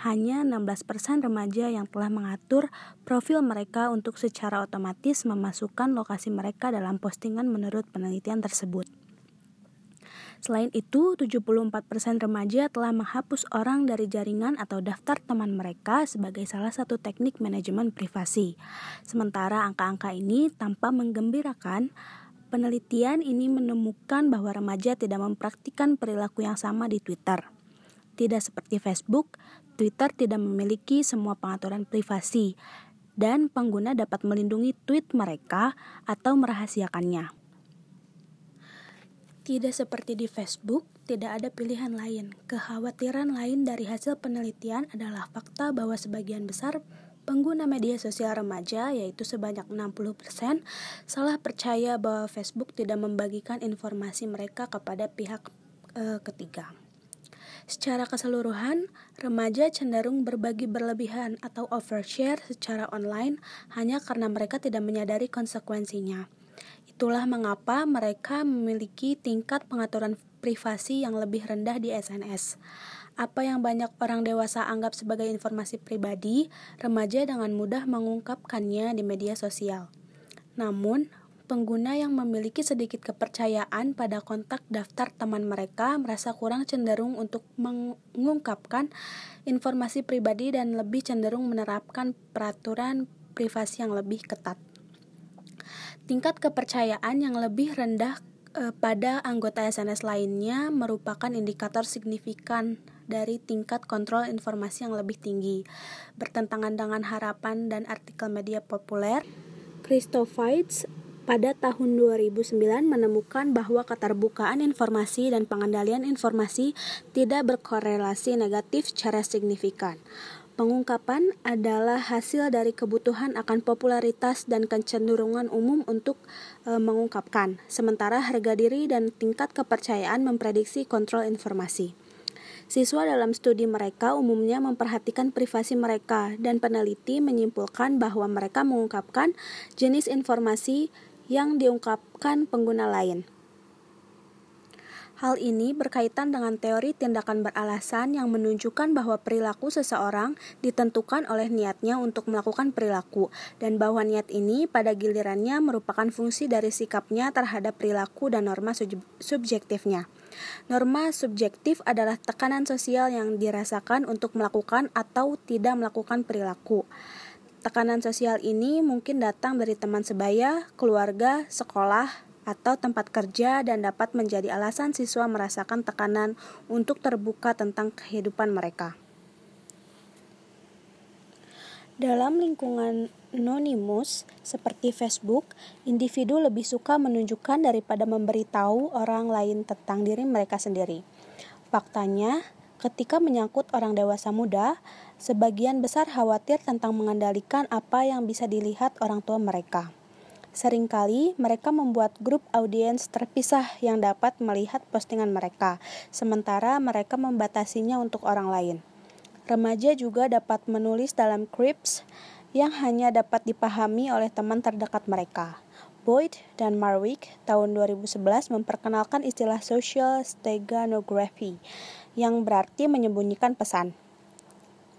Hanya 16% remaja yang telah mengatur profil mereka untuk secara otomatis memasukkan lokasi mereka dalam postingan menurut penelitian tersebut. Selain itu, 74% remaja telah menghapus orang dari jaringan atau daftar teman mereka sebagai salah satu teknik manajemen privasi. Sementara angka-angka ini tanpa menggembirakan, penelitian ini menemukan bahwa remaja tidak mempraktikkan perilaku yang sama di Twitter. Tidak seperti Facebook, Twitter tidak memiliki semua pengaturan privasi, dan pengguna dapat melindungi tweet mereka atau merahasiakannya. Tidak seperti di Facebook, tidak ada pilihan lain. Kekhawatiran lain dari hasil penelitian adalah fakta bahwa sebagian besar pengguna media sosial remaja, yaitu sebanyak 60%, salah percaya bahwa Facebook tidak membagikan informasi mereka kepada pihak e, ketiga. Secara keseluruhan, remaja cenderung berbagi berlebihan atau overshare secara online hanya karena mereka tidak menyadari konsekuensinya. Itulah mengapa mereka memiliki tingkat pengaturan privasi yang lebih rendah di SNS. Apa yang banyak orang dewasa anggap sebagai informasi pribadi, remaja dengan mudah mengungkapkannya di media sosial. Namun, pengguna yang memiliki sedikit kepercayaan pada kontak daftar teman mereka merasa kurang cenderung untuk mengungkapkan informasi pribadi dan lebih cenderung menerapkan peraturan privasi yang lebih ketat. Tingkat kepercayaan yang lebih rendah eh, pada anggota SNS lainnya merupakan indikator signifikan dari tingkat kontrol informasi yang lebih tinggi. Bertentangan dengan harapan dan artikel media populer, Christophites pada tahun 2009 menemukan bahwa keterbukaan informasi dan pengendalian informasi tidak berkorelasi negatif secara signifikan. Pengungkapan adalah hasil dari kebutuhan akan popularitas dan kecenderungan umum untuk e, mengungkapkan, sementara harga diri dan tingkat kepercayaan memprediksi kontrol informasi. Siswa dalam studi mereka umumnya memperhatikan privasi mereka, dan peneliti menyimpulkan bahwa mereka mengungkapkan jenis informasi yang diungkapkan pengguna lain. Hal ini berkaitan dengan teori tindakan beralasan yang menunjukkan bahwa perilaku seseorang ditentukan oleh niatnya untuk melakukan perilaku, dan bahwa niat ini pada gilirannya merupakan fungsi dari sikapnya terhadap perilaku dan norma subjektifnya. Norma subjektif adalah tekanan sosial yang dirasakan untuk melakukan atau tidak melakukan perilaku. Tekanan sosial ini mungkin datang dari teman sebaya, keluarga, sekolah, atau tempat kerja dan dapat menjadi alasan siswa merasakan tekanan untuk terbuka tentang kehidupan mereka. Dalam lingkungan anonimus seperti Facebook, individu lebih suka menunjukkan daripada memberitahu orang lain tentang diri mereka sendiri. Faktanya, ketika menyangkut orang dewasa muda, sebagian besar khawatir tentang mengendalikan apa yang bisa dilihat orang tua mereka. Seringkali mereka membuat grup audiens terpisah yang dapat melihat postingan mereka, sementara mereka membatasinya untuk orang lain. Remaja juga dapat menulis dalam scripts yang hanya dapat dipahami oleh teman terdekat mereka. Boyd dan Marwick tahun 2011 memperkenalkan istilah social steganography yang berarti menyembunyikan pesan.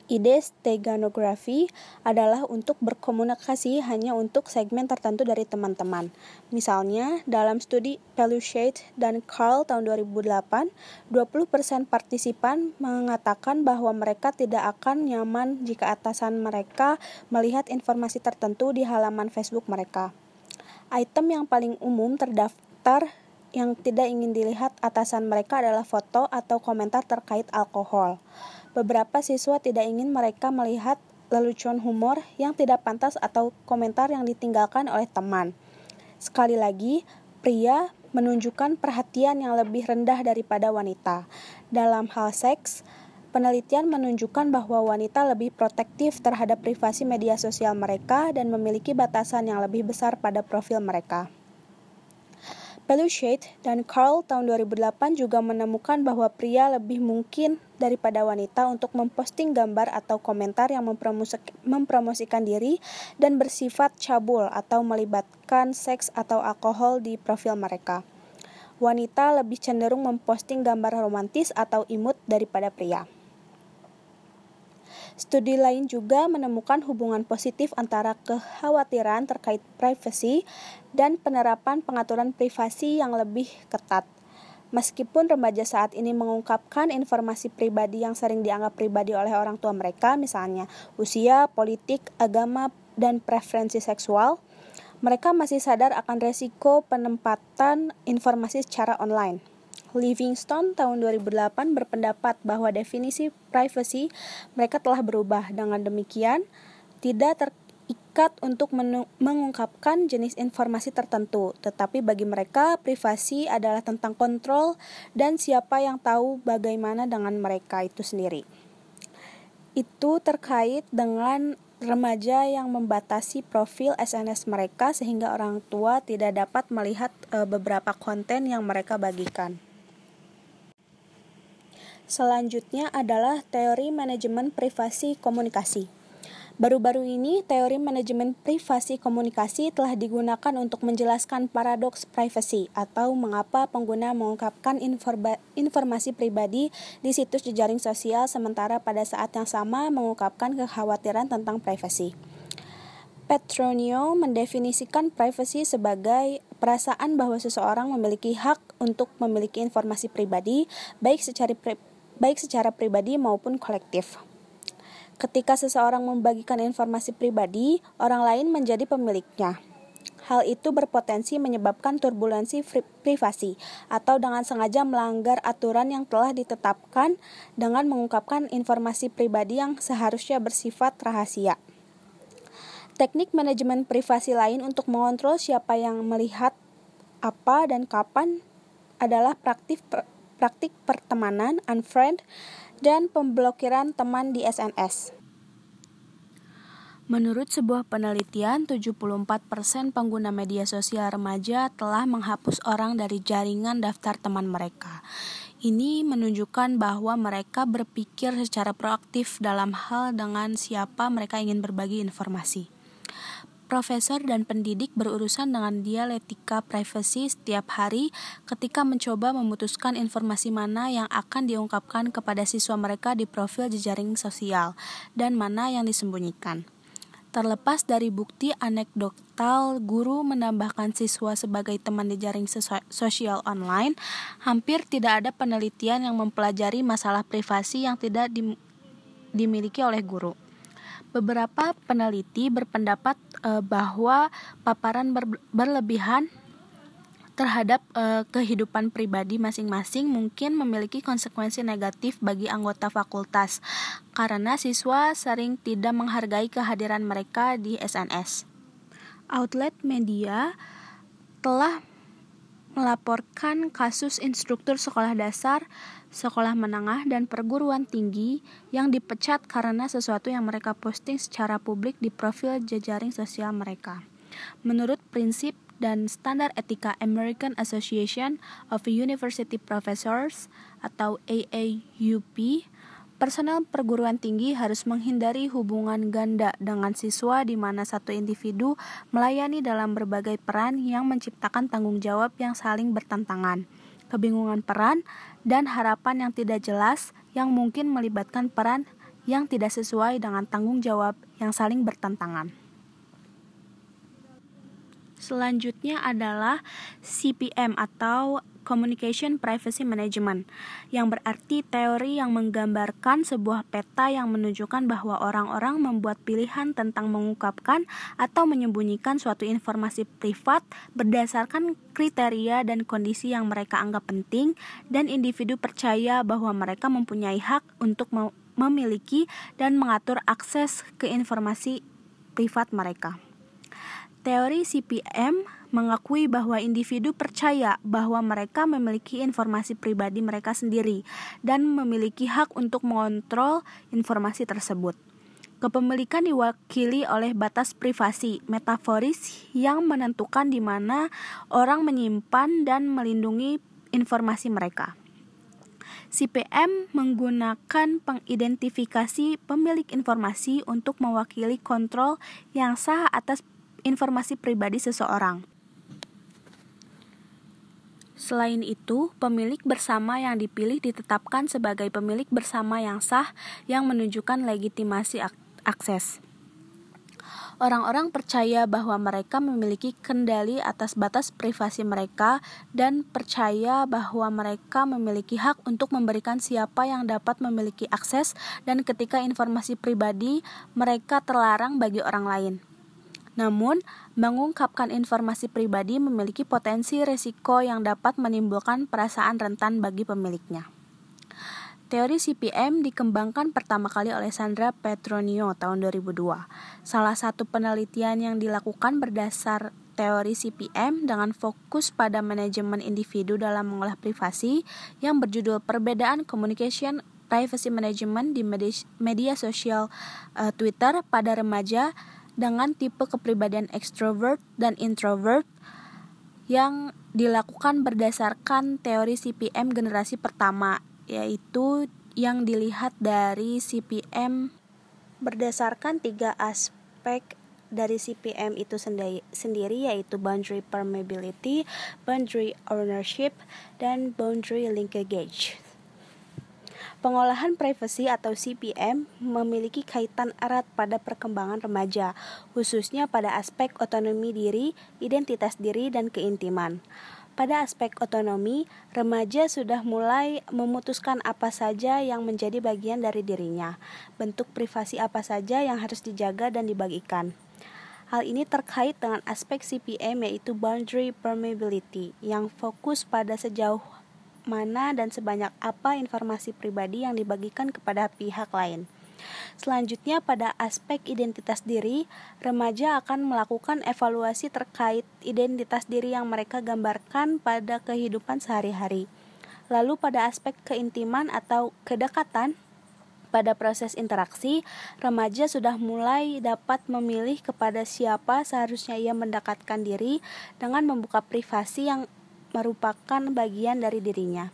Ide steganografi adalah untuk berkomunikasi hanya untuk segmen tertentu dari teman-teman. Misalnya, dalam studi Pelushate dan Carl tahun 2008, 20% partisipan mengatakan bahwa mereka tidak akan nyaman jika atasan mereka melihat informasi tertentu di halaman Facebook mereka. Item yang paling umum terdaftar yang tidak ingin dilihat atasan mereka adalah foto atau komentar terkait alkohol. Beberapa siswa tidak ingin mereka melihat lelucon humor yang tidak pantas atau komentar yang ditinggalkan oleh teman. Sekali lagi, pria menunjukkan perhatian yang lebih rendah daripada wanita. Dalam hal seks, penelitian menunjukkan bahwa wanita lebih protektif terhadap privasi media sosial mereka dan memiliki batasan yang lebih besar pada profil mereka. Pelushate dan Carl tahun 2008 juga menemukan bahwa pria lebih mungkin daripada wanita untuk memposting gambar atau komentar yang mempromosikan diri dan bersifat cabul atau melibatkan seks atau alkohol di profil mereka. Wanita lebih cenderung memposting gambar romantis atau imut daripada pria. Studi lain juga menemukan hubungan positif antara kekhawatiran terkait privasi dan penerapan pengaturan privasi yang lebih ketat. Meskipun remaja saat ini mengungkapkan informasi pribadi yang sering dianggap pribadi oleh orang tua mereka, misalnya usia, politik, agama, dan preferensi seksual, mereka masih sadar akan resiko penempatan informasi secara online. Livingstone tahun 2008 berpendapat bahwa definisi privacy mereka telah berubah. Dengan demikian, tidak terikat untuk mengungkapkan jenis informasi tertentu, tetapi bagi mereka privasi adalah tentang kontrol dan siapa yang tahu bagaimana dengan mereka itu sendiri. Itu terkait dengan remaja yang membatasi profil SNS mereka sehingga orang tua tidak dapat melihat e, beberapa konten yang mereka bagikan. Selanjutnya adalah teori manajemen privasi komunikasi. Baru-baru ini, teori manajemen privasi komunikasi telah digunakan untuk menjelaskan paradoks privacy atau mengapa pengguna mengungkapkan informasi pribadi di situs jejaring sosial sementara pada saat yang sama mengungkapkan kekhawatiran tentang privasi. Petronio mendefinisikan privacy sebagai perasaan bahwa seseorang memiliki hak untuk memiliki informasi pribadi, baik secara pri baik secara pribadi maupun kolektif. Ketika seseorang membagikan informasi pribadi, orang lain menjadi pemiliknya. Hal itu berpotensi menyebabkan turbulensi privasi atau dengan sengaja melanggar aturan yang telah ditetapkan dengan mengungkapkan informasi pribadi yang seharusnya bersifat rahasia. Teknik manajemen privasi lain untuk mengontrol siapa yang melihat apa dan kapan adalah praktik praktik pertemanan, unfriend, dan pemblokiran teman di SNS. Menurut sebuah penelitian, 74% pengguna media sosial remaja telah menghapus orang dari jaringan daftar teman mereka. Ini menunjukkan bahwa mereka berpikir secara proaktif dalam hal dengan siapa mereka ingin berbagi informasi. Profesor dan pendidik berurusan dengan dialektika privasi setiap hari ketika mencoba memutuskan informasi mana yang akan diungkapkan kepada siswa mereka di profil jejaring sosial dan mana yang disembunyikan. Terlepas dari bukti anekdotal guru menambahkan siswa sebagai teman di jaring sosial online, hampir tidak ada penelitian yang mempelajari masalah privasi yang tidak dimiliki oleh guru. Beberapa peneliti berpendapat uh, bahwa paparan ber berlebihan terhadap uh, kehidupan pribadi masing-masing mungkin memiliki konsekuensi negatif bagi anggota fakultas karena siswa sering tidak menghargai kehadiran mereka di SNS. Outlet media telah melaporkan kasus instruktur sekolah dasar, sekolah menengah, dan perguruan tinggi yang dipecat karena sesuatu yang mereka posting secara publik di profil jejaring sosial mereka. Menurut prinsip dan standar etika American Association of University Professors atau AAUP, personel perguruan tinggi harus menghindari hubungan ganda dengan siswa di mana satu individu melayani dalam berbagai peran yang menciptakan tanggung jawab yang saling bertentangan, kebingungan peran, dan harapan yang tidak jelas yang mungkin melibatkan peran yang tidak sesuai dengan tanggung jawab yang saling bertentangan. Selanjutnya adalah CPM atau Communication Privacy Management, yang berarti teori yang menggambarkan sebuah peta yang menunjukkan bahwa orang-orang membuat pilihan tentang mengungkapkan atau menyembunyikan suatu informasi privat berdasarkan kriteria dan kondisi yang mereka anggap penting, dan individu percaya bahwa mereka mempunyai hak untuk memiliki dan mengatur akses ke informasi privat mereka. Teori CPM mengakui bahwa individu percaya bahwa mereka memiliki informasi pribadi mereka sendiri dan memiliki hak untuk mengontrol informasi tersebut. Kepemilikan diwakili oleh batas privasi metaforis yang menentukan di mana orang menyimpan dan melindungi informasi mereka. CPM menggunakan pengidentifikasi pemilik informasi untuk mewakili kontrol yang sah atas informasi pribadi seseorang. Selain itu, pemilik bersama yang dipilih ditetapkan sebagai pemilik bersama yang sah yang menunjukkan legitimasi akses. Orang-orang percaya bahwa mereka memiliki kendali atas batas privasi mereka dan percaya bahwa mereka memiliki hak untuk memberikan siapa yang dapat memiliki akses dan ketika informasi pribadi mereka terlarang bagi orang lain. Namun, mengungkapkan informasi pribadi memiliki potensi risiko yang dapat menimbulkan perasaan rentan bagi pemiliknya. Teori CPM dikembangkan pertama kali oleh Sandra Petronio tahun 2002. Salah satu penelitian yang dilakukan berdasar teori CPM dengan fokus pada manajemen individu dalam mengolah privasi yang berjudul Perbedaan Communication Privacy Management di media, media sosial uh, Twitter pada remaja dengan tipe kepribadian extrovert dan introvert yang dilakukan berdasarkan teori CPM generasi pertama, yaitu yang dilihat dari CPM berdasarkan tiga aspek dari CPM itu sendiri yaitu boundary permeability, boundary ownership, dan boundary linkage. Pengolahan privasi atau CPM memiliki kaitan erat pada perkembangan remaja, khususnya pada aspek otonomi diri, identitas diri, dan keintiman. Pada aspek otonomi, remaja sudah mulai memutuskan apa saja yang menjadi bagian dari dirinya, bentuk privasi apa saja yang harus dijaga dan dibagikan. Hal ini terkait dengan aspek CPM yaitu boundary permeability yang fokus pada sejauh mana dan sebanyak apa informasi pribadi yang dibagikan kepada pihak lain. Selanjutnya, pada aspek identitas diri, remaja akan melakukan evaluasi terkait identitas diri yang mereka gambarkan pada kehidupan sehari-hari. Lalu, pada aspek keintiman atau kedekatan, pada proses interaksi, remaja sudah mulai dapat memilih kepada siapa seharusnya ia mendekatkan diri dengan membuka privasi yang merupakan bagian dari dirinya.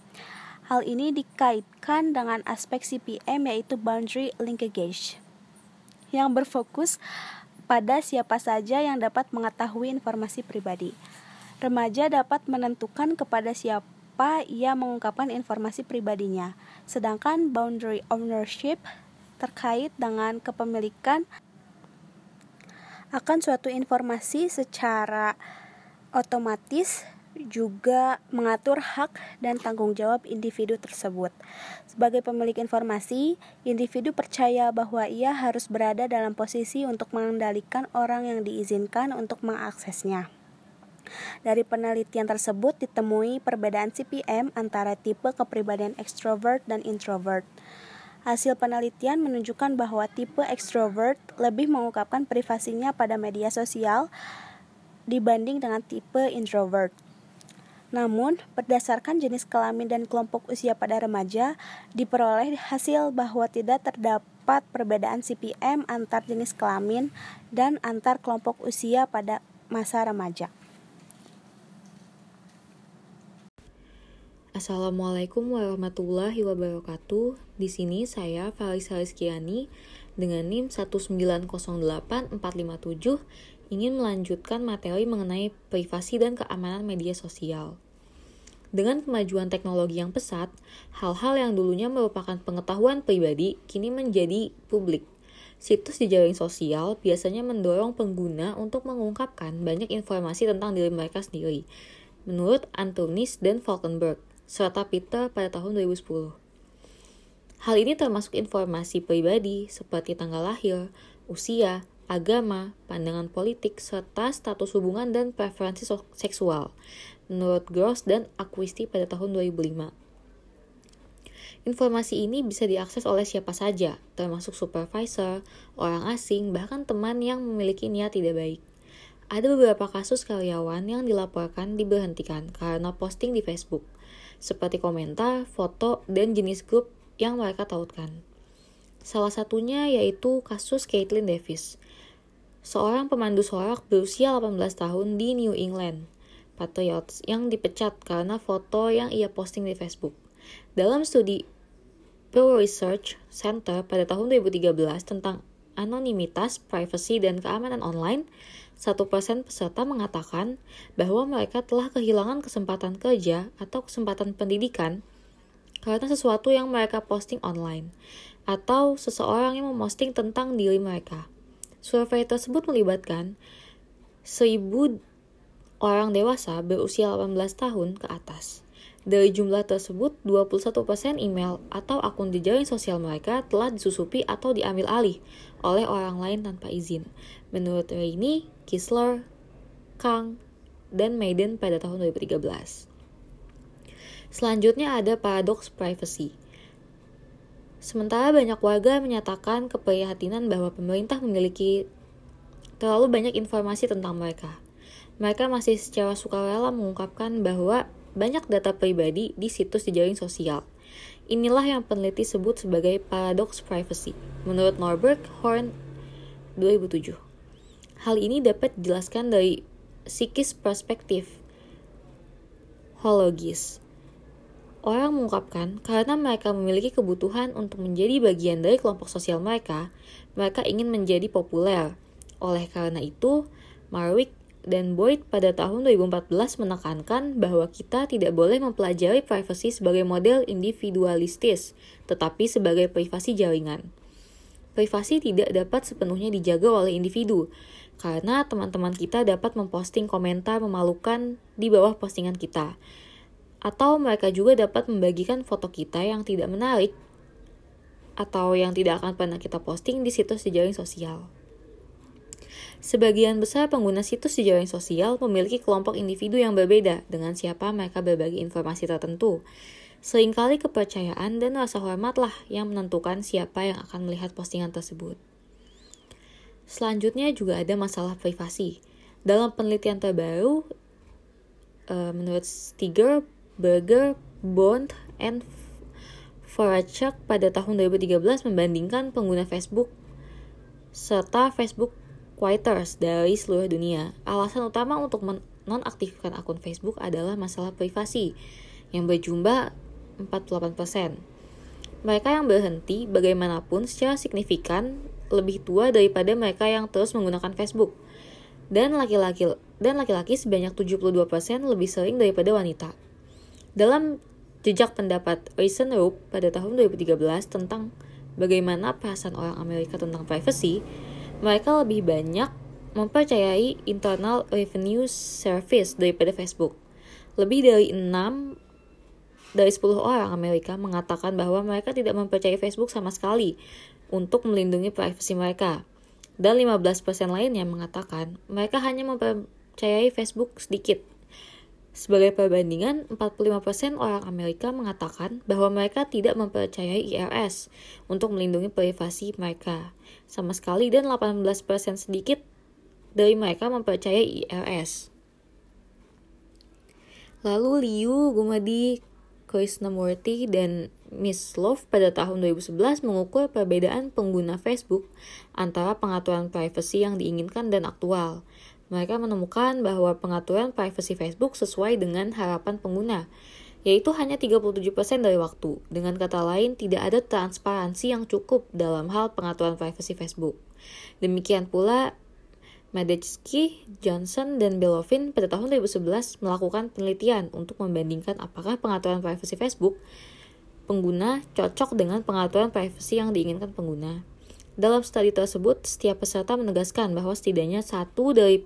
Hal ini dikaitkan dengan aspek CPM yaitu boundary linkage yang berfokus pada siapa saja yang dapat mengetahui informasi pribadi. Remaja dapat menentukan kepada siapa ia mengungkapkan informasi pribadinya, sedangkan boundary ownership terkait dengan kepemilikan akan suatu informasi secara otomatis juga mengatur hak dan tanggung jawab individu tersebut. Sebagai pemilik informasi, individu percaya bahwa ia harus berada dalam posisi untuk mengendalikan orang yang diizinkan untuk mengaksesnya. Dari penelitian tersebut ditemui perbedaan CPM antara tipe kepribadian ekstrovert dan introvert. Hasil penelitian menunjukkan bahwa tipe ekstrovert lebih mengungkapkan privasinya pada media sosial dibanding dengan tipe introvert. Namun, berdasarkan jenis kelamin dan kelompok usia pada remaja, diperoleh hasil bahwa tidak terdapat perbedaan CPM antar jenis kelamin dan antar kelompok usia pada masa remaja. Assalamualaikum warahmatullahi wabarakatuh. Di sini saya Falisa Rizkiani dengan NIM 1908457 ingin melanjutkan materi mengenai privasi dan keamanan media sosial. Dengan kemajuan teknologi yang pesat, hal-hal yang dulunya merupakan pengetahuan pribadi kini menjadi publik. Situs di jaring sosial biasanya mendorong pengguna untuk mengungkapkan banyak informasi tentang diri mereka sendiri, menurut Antonis dan Falkenberg, serta Peter pada tahun 2010. Hal ini termasuk informasi pribadi seperti tanggal lahir, usia, agama, pandangan politik, serta status hubungan dan preferensi seksual, menurut Gross dan Acquisti pada tahun 2005. Informasi ini bisa diakses oleh siapa saja, termasuk supervisor, orang asing, bahkan teman yang memiliki niat tidak baik. Ada beberapa kasus karyawan yang dilaporkan diberhentikan karena posting di Facebook, seperti komentar, foto, dan jenis grup yang mereka tautkan. Salah satunya yaitu kasus Caitlin Davis, seorang pemandu sorak berusia 18 tahun di New England, Patriots, yang dipecat karena foto yang ia posting di Facebook. Dalam studi Pew Research Center pada tahun 2013 tentang anonimitas, privacy, dan keamanan online, satu persen peserta mengatakan bahwa mereka telah kehilangan kesempatan kerja atau kesempatan pendidikan karena sesuatu yang mereka posting online, atau seseorang yang memosting tentang diri mereka. Survei tersebut melibatkan 1000 orang dewasa berusia 18 tahun ke atas. Dari jumlah tersebut, 21% email atau akun di jaring sosial mereka telah disusupi atau diambil alih oleh orang lain tanpa izin. Menurut Rainy, Kisler, Kang, dan Maiden pada tahun 2013. Selanjutnya ada paradoks privacy. Sementara banyak warga menyatakan keprihatinan bahwa pemerintah memiliki terlalu banyak informasi tentang mereka. Mereka masih secara sukarela mengungkapkan bahwa banyak data pribadi di situs di jaring sosial. Inilah yang peneliti sebut sebagai paradox privacy, menurut Norberg Horn 2007. Hal ini dapat dijelaskan dari psikis perspektif hologis Orang mengungkapkan karena mereka memiliki kebutuhan untuk menjadi bagian dari kelompok sosial mereka, mereka ingin menjadi populer. Oleh karena itu, Marwick dan Boyd pada tahun 2014 menekankan bahwa kita tidak boleh mempelajari privasi sebagai model individualistis, tetapi sebagai privasi jaringan. Privasi tidak dapat sepenuhnya dijaga oleh individu, karena teman-teman kita dapat memposting komentar memalukan di bawah postingan kita. Atau mereka juga dapat membagikan foto kita yang tidak menarik atau yang tidak akan pernah kita posting di situs di jaring sosial. Sebagian besar pengguna situs di jaring sosial memiliki kelompok individu yang berbeda dengan siapa mereka berbagi informasi tertentu. Seringkali kepercayaan dan rasa hormatlah yang menentukan siapa yang akan melihat postingan tersebut. Selanjutnya juga ada masalah privasi. Dalam penelitian terbaru, uh, menurut Stiger, Berger, Bond, and Voracek pada tahun 2013 membandingkan pengguna Facebook serta Facebook Quitters dari seluruh dunia. Alasan utama untuk nonaktifkan akun Facebook adalah masalah privasi yang berjumlah 48%. Mereka yang berhenti bagaimanapun secara signifikan lebih tua daripada mereka yang terus menggunakan Facebook. Dan laki-laki dan laki-laki sebanyak 72% lebih sering daripada wanita. Dalam jejak pendapat Eisen Roop pada tahun 2013 tentang bagaimana perasaan orang Amerika tentang privacy, mereka lebih banyak mempercayai Internal Revenue Service daripada Facebook. Lebih dari 6 dari 10 orang Amerika mengatakan bahwa mereka tidak mempercayai Facebook sama sekali untuk melindungi privasi mereka. Dan 15% lainnya mengatakan mereka hanya mempercayai Facebook sedikit. Sebagai perbandingan, 45% orang Amerika mengatakan bahwa mereka tidak mempercayai IRS untuk melindungi privasi mereka sama sekali dan 18% sedikit dari mereka mempercayai IRS. Lalu Liu, Gumadi, Krishnamurti, dan Miss Love pada tahun 2011 mengukur perbedaan pengguna Facebook antara pengaturan privasi yang diinginkan dan aktual. Mereka menemukan bahwa pengaturan privasi Facebook sesuai dengan harapan pengguna, yaitu hanya 37% dari waktu. Dengan kata lain, tidak ada transparansi yang cukup dalam hal pengaturan privasi Facebook. Demikian pula, Madetsky, Johnson, dan Belovin pada tahun 2011 melakukan penelitian untuk membandingkan apakah pengaturan privasi Facebook pengguna cocok dengan pengaturan privasi yang diinginkan pengguna. Dalam studi tersebut, setiap peserta menegaskan bahwa setidaknya satu dari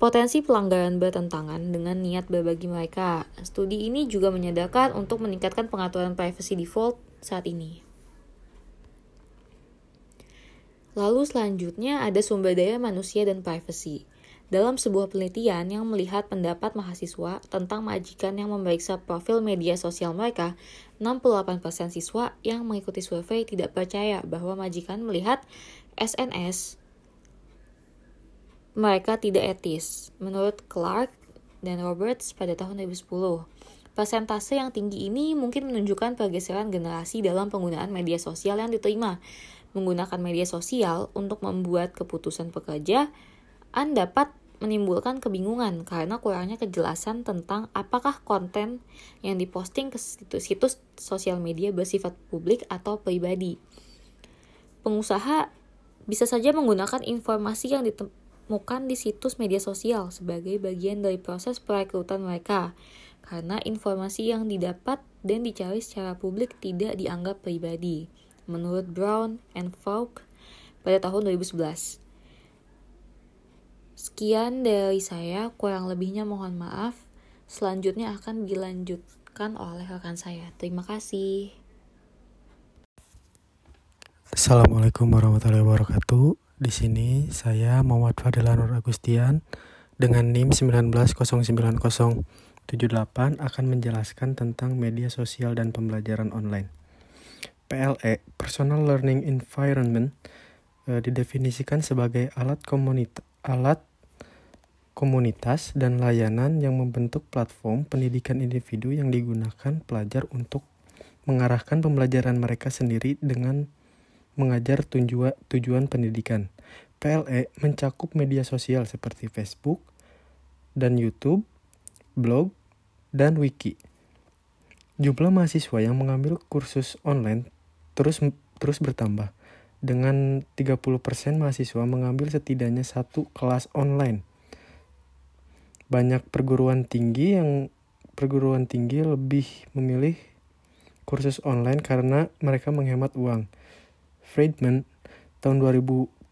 Potensi pelanggaran bertentangan dengan niat berbagi mereka. Studi ini juga menyadarkan untuk meningkatkan pengaturan privacy default saat ini. Lalu selanjutnya ada sumber daya manusia dan privacy. Dalam sebuah penelitian yang melihat pendapat mahasiswa tentang majikan yang memeriksa profil media sosial mereka, 68% siswa yang mengikuti survei tidak percaya bahwa majikan melihat SNS mereka tidak etis. Menurut Clark dan Roberts pada tahun 2010, persentase yang tinggi ini mungkin menunjukkan pergeseran generasi dalam penggunaan media sosial yang diterima. Menggunakan media sosial untuk membuat keputusan pekerja, Anda dapat menimbulkan kebingungan karena kurangnya kejelasan tentang apakah konten yang diposting ke situs-situs sosial media bersifat publik atau pribadi. Pengusaha bisa saja menggunakan informasi yang ditemukan di situs media sosial sebagai bagian dari proses perekrutan mereka, karena informasi yang didapat dan dicari secara publik tidak dianggap pribadi, menurut Brown and Falk pada tahun 2011. Sekian dari saya, kurang lebihnya mohon maaf. Selanjutnya akan dilanjutkan oleh rekan saya. Terima kasih. Assalamualaikum warahmatullahi wabarakatuh. Di sini saya Muhammad Fadila Nur Agustian dengan NIM 19090078 akan menjelaskan tentang media sosial dan pembelajaran online. PLE, Personal Learning Environment, e, didefinisikan sebagai alat komunitas alat komunitas dan layanan yang membentuk platform pendidikan individu yang digunakan pelajar untuk mengarahkan pembelajaran mereka sendiri dengan mengajar tujuan, tujuan pendidikan. PLE mencakup media sosial seperti Facebook dan YouTube, blog, dan wiki. Jumlah mahasiswa yang mengambil kursus online terus terus bertambah. dengan 30% mahasiswa mengambil setidaknya satu kelas online. Banyak perguruan tinggi yang perguruan tinggi lebih memilih kursus online karena mereka menghemat uang. Friedman tahun 2013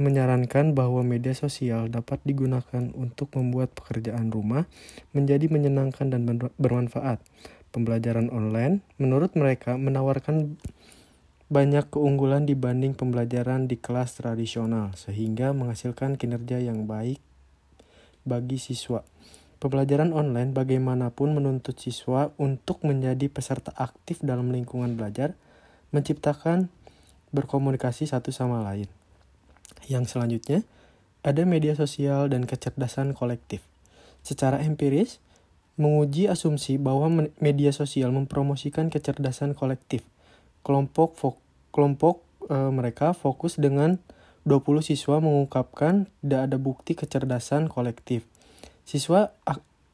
menyarankan bahwa media sosial dapat digunakan untuk membuat pekerjaan rumah menjadi menyenangkan dan bermanfaat. Pembelajaran online menurut mereka menawarkan banyak keunggulan dibanding pembelajaran di kelas tradisional, sehingga menghasilkan kinerja yang baik bagi siswa. Pembelajaran online bagaimanapun menuntut siswa untuk menjadi peserta aktif dalam lingkungan belajar, menciptakan berkomunikasi satu sama lain. Yang selanjutnya, ada media sosial dan kecerdasan kolektif. Secara empiris, menguji asumsi bahwa media sosial mempromosikan kecerdasan kolektif – kelompok fok kelompok e, mereka fokus dengan 20 siswa mengungkapkan tidak ada bukti kecerdasan kolektif. Siswa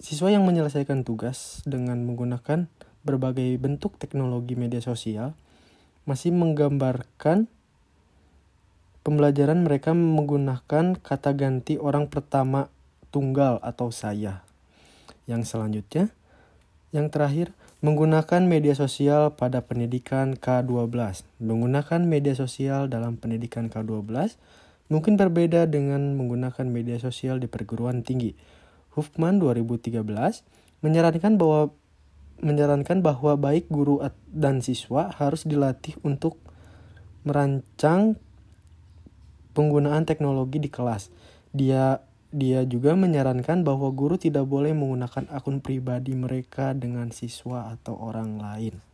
siswa yang menyelesaikan tugas dengan menggunakan berbagai bentuk teknologi media sosial masih menggambarkan pembelajaran mereka menggunakan kata ganti orang pertama tunggal atau saya. Yang selanjutnya, yang terakhir, Menggunakan media sosial pada pendidikan K12. Menggunakan media sosial dalam pendidikan K12 mungkin berbeda dengan menggunakan media sosial di perguruan tinggi. Huffman 2013 menyarankan bahwa menyarankan bahwa baik guru dan siswa harus dilatih untuk merancang penggunaan teknologi di kelas. Dia dia juga menyarankan bahwa guru tidak boleh menggunakan akun pribadi mereka dengan siswa atau orang lain.